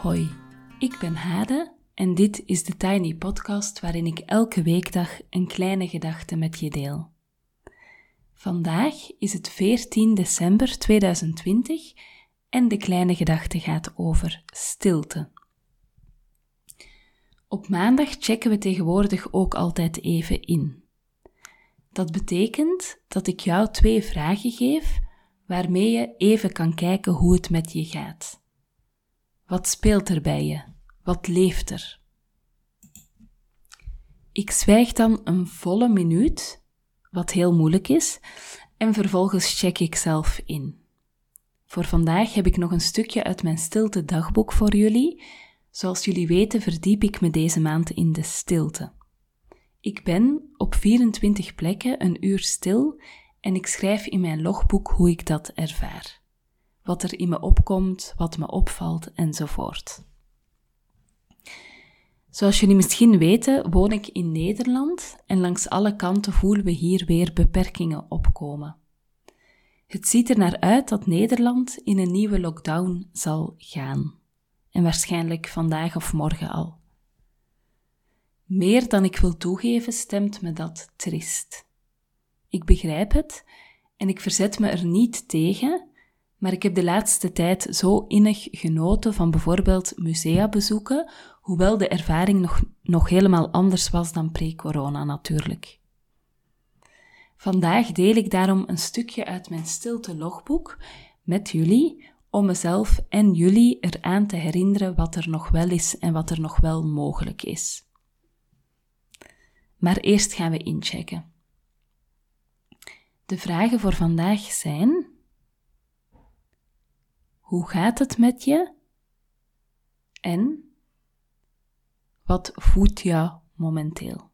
Hoi, ik ben Hade en dit is de Tiny Podcast waarin ik elke weekdag een kleine gedachte met je deel. Vandaag is het 14 december 2020 en de kleine gedachte gaat over stilte. Op maandag checken we tegenwoordig ook altijd even in. Dat betekent dat ik jou twee vragen geef waarmee je even kan kijken hoe het met je gaat. Wat speelt er bij je? Wat leeft er? Ik zwijg dan een volle minuut, wat heel moeilijk is, en vervolgens check ik zelf in. Voor vandaag heb ik nog een stukje uit mijn stilte dagboek voor jullie. Zoals jullie weten verdiep ik me deze maand in de stilte. Ik ben op 24 plekken een uur stil en ik schrijf in mijn logboek hoe ik dat ervaar. Wat er in me opkomt, wat me opvalt enzovoort. Zoals jullie misschien weten, woon ik in Nederland en langs alle kanten voelen we hier weer beperkingen opkomen. Het ziet er naar uit dat Nederland in een nieuwe lockdown zal gaan. En waarschijnlijk vandaag of morgen al. Meer dan ik wil toegeven, stemt me dat trist. Ik begrijp het en ik verzet me er niet tegen, maar ik heb de laatste tijd zo innig genoten van bijvoorbeeld musea bezoeken, hoewel de ervaring nog, nog helemaal anders was dan pre-corona natuurlijk. Vandaag deel ik daarom een stukje uit mijn stilte logboek met jullie om mezelf en jullie eraan te herinneren wat er nog wel is en wat er nog wel mogelijk is. Maar eerst gaan we inchecken. De vragen voor vandaag zijn: Hoe gaat het met je? En wat voedt jou momenteel?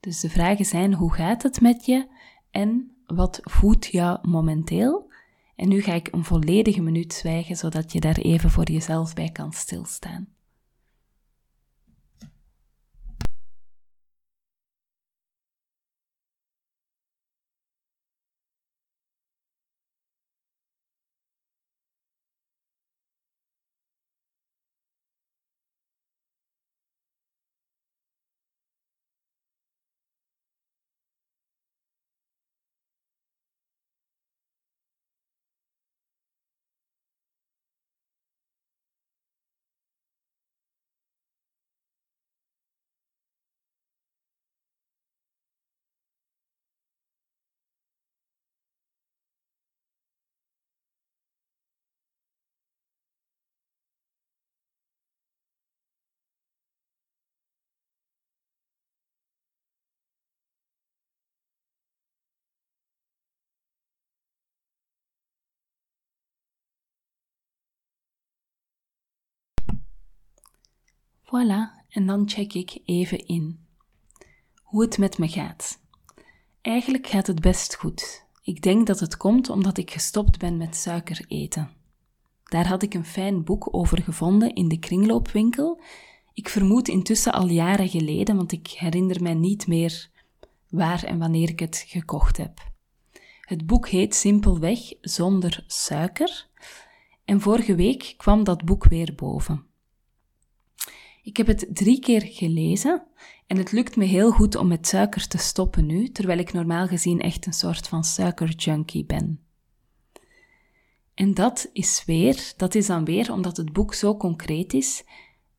Dus de vragen zijn: Hoe gaat het met je? En wat voedt jou momenteel? En nu ga ik een volledige minuut zwijgen, zodat je daar even voor jezelf bij kan stilstaan. Voilà, en dan check ik even in. Hoe het met me gaat. Eigenlijk gaat het best goed. Ik denk dat het komt omdat ik gestopt ben met suiker eten. Daar had ik een fijn boek over gevonden in de kringloopwinkel. Ik vermoed intussen al jaren geleden, want ik herinner mij niet meer waar en wanneer ik het gekocht heb. Het boek heet simpelweg Zonder suiker. En vorige week kwam dat boek weer boven. Ik heb het drie keer gelezen en het lukt me heel goed om met suiker te stoppen nu, terwijl ik normaal gezien echt een soort van suikerjunkie ben. En dat is weer, dat is dan weer omdat het boek zo concreet is.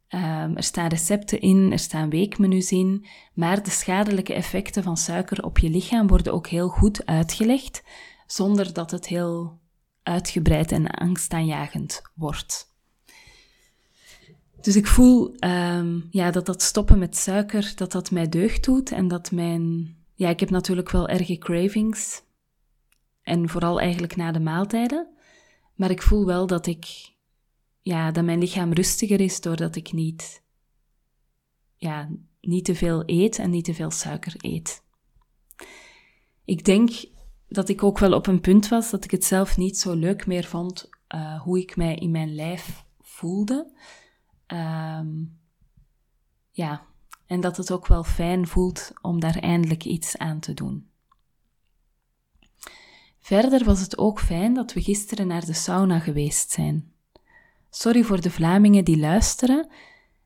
Um, er staan recepten in, er staan weekmenu's in, maar de schadelijke effecten van suiker op je lichaam worden ook heel goed uitgelegd, zonder dat het heel uitgebreid en angstaanjagend wordt. Dus ik voel um, ja, dat dat stoppen met suiker, dat dat mij deugd doet en dat mijn... Ja, ik heb natuurlijk wel erge cravings. En vooral eigenlijk na de maaltijden. Maar ik voel wel dat ik... Ja, dat mijn lichaam rustiger is doordat ik niet... Ja, niet te veel eet en niet te veel suiker eet. Ik denk dat ik ook wel op een punt was dat ik het zelf niet zo leuk meer vond uh, hoe ik mij in mijn lijf voelde. Um, ja, en dat het ook wel fijn voelt om daar eindelijk iets aan te doen. Verder was het ook fijn dat we gisteren naar de sauna geweest zijn. Sorry voor de Vlamingen die luisteren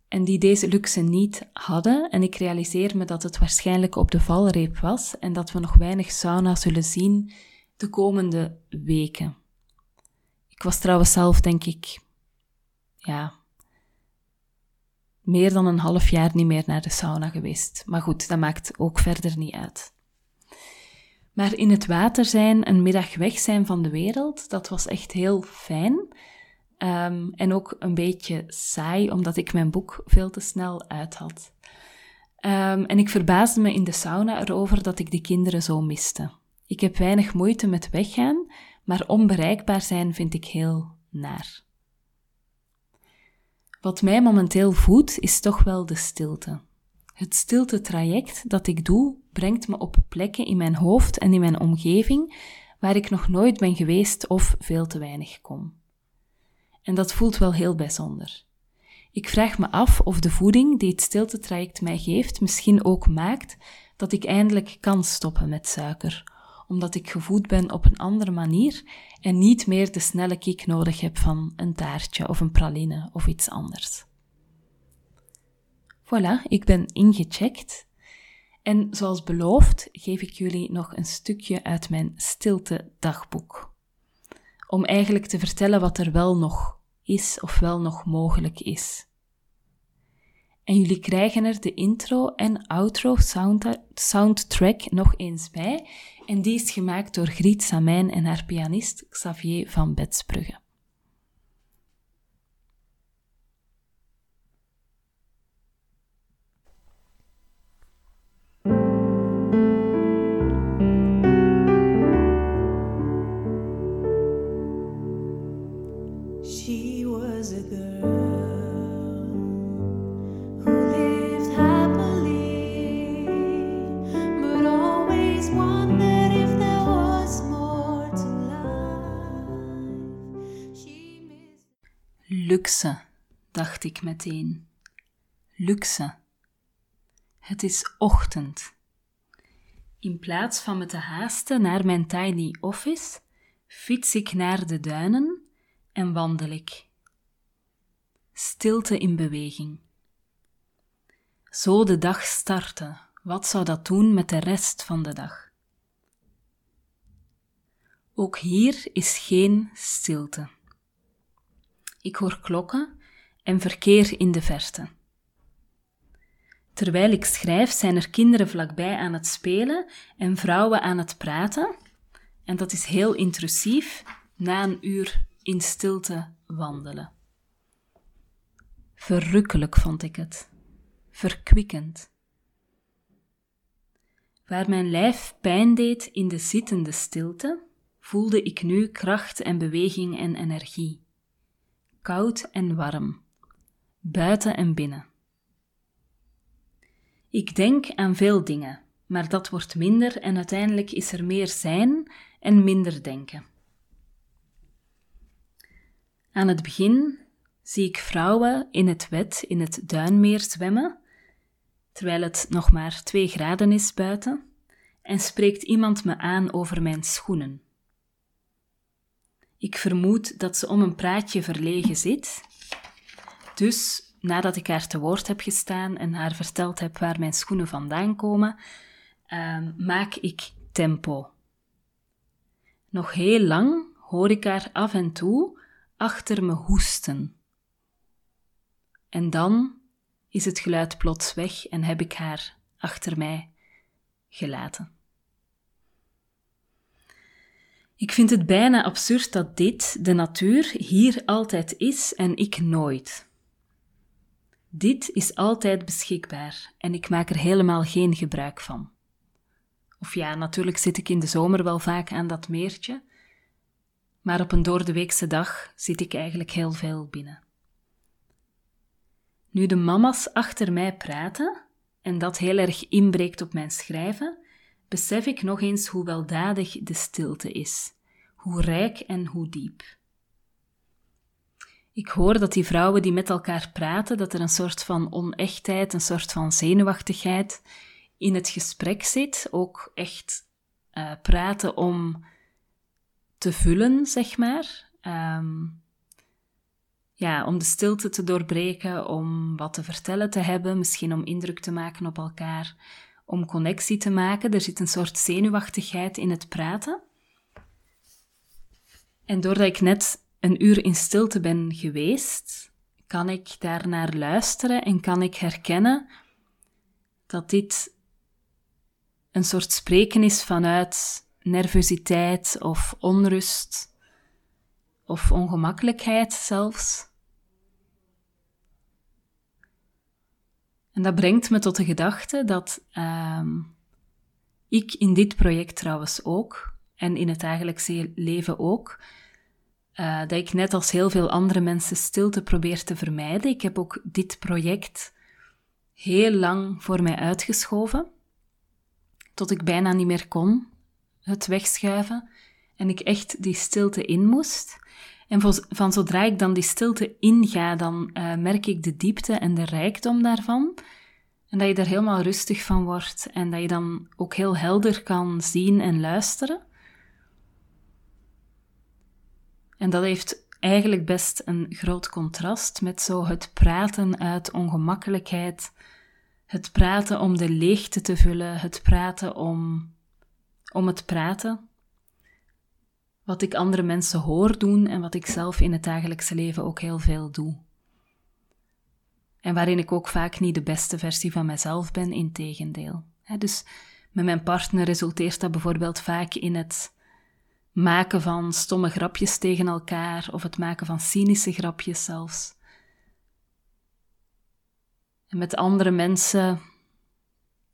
en die deze luxe niet hadden. En ik realiseer me dat het waarschijnlijk op de valreep was en dat we nog weinig sauna zullen zien de komende weken. Ik was trouwens zelf, denk ik, ja, meer dan een half jaar niet meer naar de sauna geweest. Maar goed, dat maakt ook verder niet uit. Maar in het water zijn, een middag weg zijn van de wereld, dat was echt heel fijn. Um, en ook een beetje saai, omdat ik mijn boek veel te snel uit had. Um, en ik verbaasde me in de sauna erover dat ik de kinderen zo miste. Ik heb weinig moeite met weggaan, maar onbereikbaar zijn vind ik heel naar. Wat mij momenteel voedt, is toch wel de stilte. Het stilte-traject dat ik doe, brengt me op plekken in mijn hoofd en in mijn omgeving waar ik nog nooit ben geweest of veel te weinig kom. En dat voelt wel heel bijzonder. Ik vraag me af of de voeding die het stilte-traject mij geeft misschien ook maakt dat ik eindelijk kan stoppen met suiker, omdat ik gevoed ben op een andere manier en niet meer de snelle kick nodig heb van een taartje of een praline of iets anders. Voilà, ik ben ingecheckt. En zoals beloofd geef ik jullie nog een stukje uit mijn stilte dagboek. Om eigenlijk te vertellen wat er wel nog is of wel nog mogelijk is. En jullie krijgen er de intro en outro soundtrack nog eens bij. En die is gemaakt door Griet Samijn en haar pianist Xavier van Betsbrugge. Luxe, dacht ik meteen. Luxe. Het is ochtend. In plaats van me te haasten naar mijn tiny office, fiets ik naar de duinen en wandel ik. Stilte in beweging. Zo de dag starten, wat zou dat doen met de rest van de dag? Ook hier is geen stilte. Ik hoor klokken en verkeer in de verte. Terwijl ik schrijf, zijn er kinderen vlakbij aan het spelen en vrouwen aan het praten. En dat is heel intrusief na een uur in stilte wandelen. Verrukkelijk vond ik het, verkwikkend. Waar mijn lijf pijn deed in de zittende stilte, voelde ik nu kracht en beweging en energie koud en warm, buiten en binnen. Ik denk aan veel dingen, maar dat wordt minder en uiteindelijk is er meer zijn en minder denken. Aan het begin zie ik vrouwen in het wet in het duinmeer zwemmen, terwijl het nog maar twee graden is buiten, en spreekt iemand me aan over mijn schoenen. Ik vermoed dat ze om een praatje verlegen zit. Dus nadat ik haar te woord heb gestaan en haar verteld heb waar mijn schoenen vandaan komen, uh, maak ik tempo. Nog heel lang hoor ik haar af en toe achter me hoesten. En dan is het geluid plots weg en heb ik haar achter mij gelaten. Ik vind het bijna absurd dat dit, de natuur, hier altijd is en ik nooit. Dit is altijd beschikbaar en ik maak er helemaal geen gebruik van. Of ja, natuurlijk zit ik in de zomer wel vaak aan dat meertje, maar op een doordeweekse dag zit ik eigenlijk heel veel binnen. Nu de mama's achter mij praten en dat heel erg inbreekt op mijn schrijven, besef ik nog eens hoe weldadig de stilte is, hoe rijk en hoe diep. Ik hoor dat die vrouwen die met elkaar praten, dat er een soort van onechtheid, een soort van zenuwachtigheid in het gesprek zit. Ook echt uh, praten om te vullen, zeg maar. Um, ja, om de stilte te doorbreken, om wat te vertellen te hebben, misschien om indruk te maken op elkaar, om connectie te maken. Er zit een soort zenuwachtigheid in het praten. En doordat ik net een uur in stilte ben geweest, kan ik daarnaar luisteren en kan ik herkennen dat dit een soort spreken is vanuit nervositeit of onrust of ongemakkelijkheid zelfs. En dat brengt me tot de gedachte dat uh, ik in dit project trouwens ook, en in het dagelijkse leven ook, uh, dat ik net als heel veel andere mensen stilte probeer te vermijden. Ik heb ook dit project heel lang voor mij uitgeschoven, tot ik bijna niet meer kon het wegschuiven en ik echt die stilte in moest. En van zodra ik dan die stilte inga, dan uh, merk ik de diepte en de rijkdom daarvan. En dat je er helemaal rustig van wordt en dat je dan ook heel helder kan zien en luisteren. En dat heeft eigenlijk best een groot contrast met zo het praten uit ongemakkelijkheid, het praten om de leegte te vullen, het praten om, om het praten. Wat ik andere mensen hoor doen en wat ik zelf in het dagelijkse leven ook heel veel doe. En waarin ik ook vaak niet de beste versie van mezelf ben, in tegendeel. Dus met mijn partner resulteert dat bijvoorbeeld vaak in het maken van stomme grapjes tegen elkaar of het maken van cynische grapjes zelfs. En met andere mensen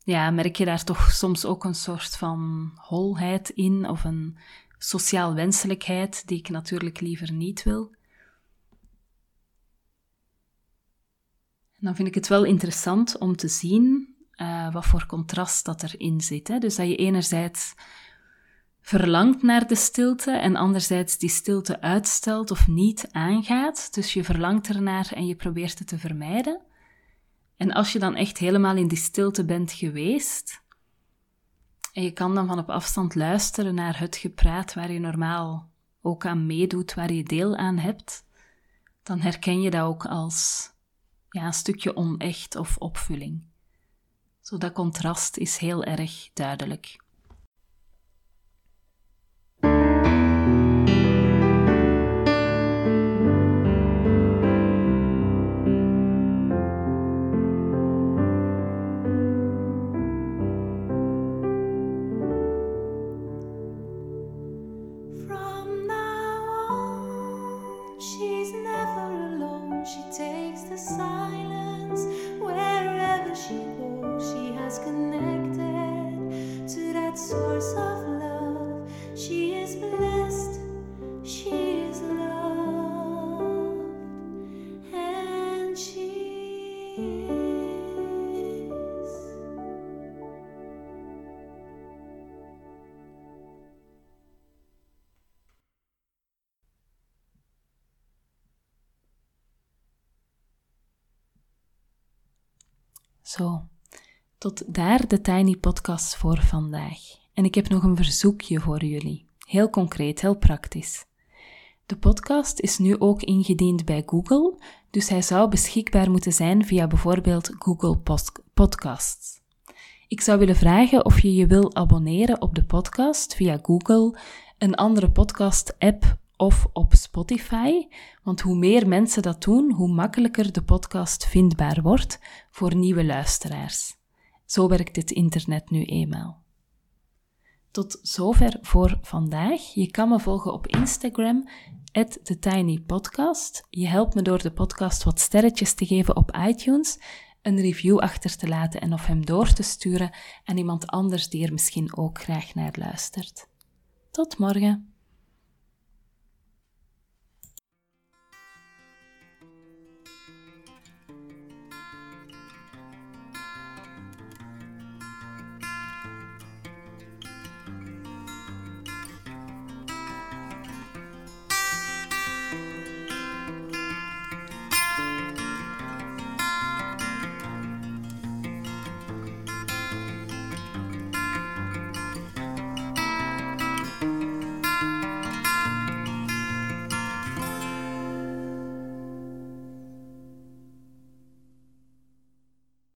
ja, merk je daar toch soms ook een soort van holheid in of een sociaal wenselijkheid die ik natuurlijk liever niet wil. Dan vind ik het wel interessant om te zien uh, wat voor contrast dat erin zit. Hè? Dus dat je enerzijds verlangt naar de stilte en anderzijds die stilte uitstelt of niet aangaat. Dus je verlangt ernaar en je probeert het te vermijden. En als je dan echt helemaal in die stilte bent geweest, en je kan dan van op afstand luisteren naar het gepraat waar je normaal ook aan meedoet, waar je deel aan hebt, dan herken je dat ook als ja, een stukje onecht of opvulling. Zo dat contrast is heel erg duidelijk. Zo, tot daar de Tiny Podcast voor vandaag. En ik heb nog een verzoekje voor jullie. Heel concreet, heel praktisch. De podcast is nu ook ingediend bij Google, dus hij zou beschikbaar moeten zijn via bijvoorbeeld Google Podcasts. Ik zou willen vragen of je je wil abonneren op de podcast via Google, een andere podcast-app of op Spotify. Want hoe meer mensen dat doen, hoe makkelijker de podcast vindbaar wordt voor nieuwe luisteraars. Zo werkt het internet nu eenmaal. Tot zover voor vandaag. Je kan me volgen op Instagram, TheTinyPodcast. Je helpt me door de podcast wat sterretjes te geven op iTunes, een review achter te laten en of hem door te sturen aan iemand anders die er misschien ook graag naar luistert. Tot morgen.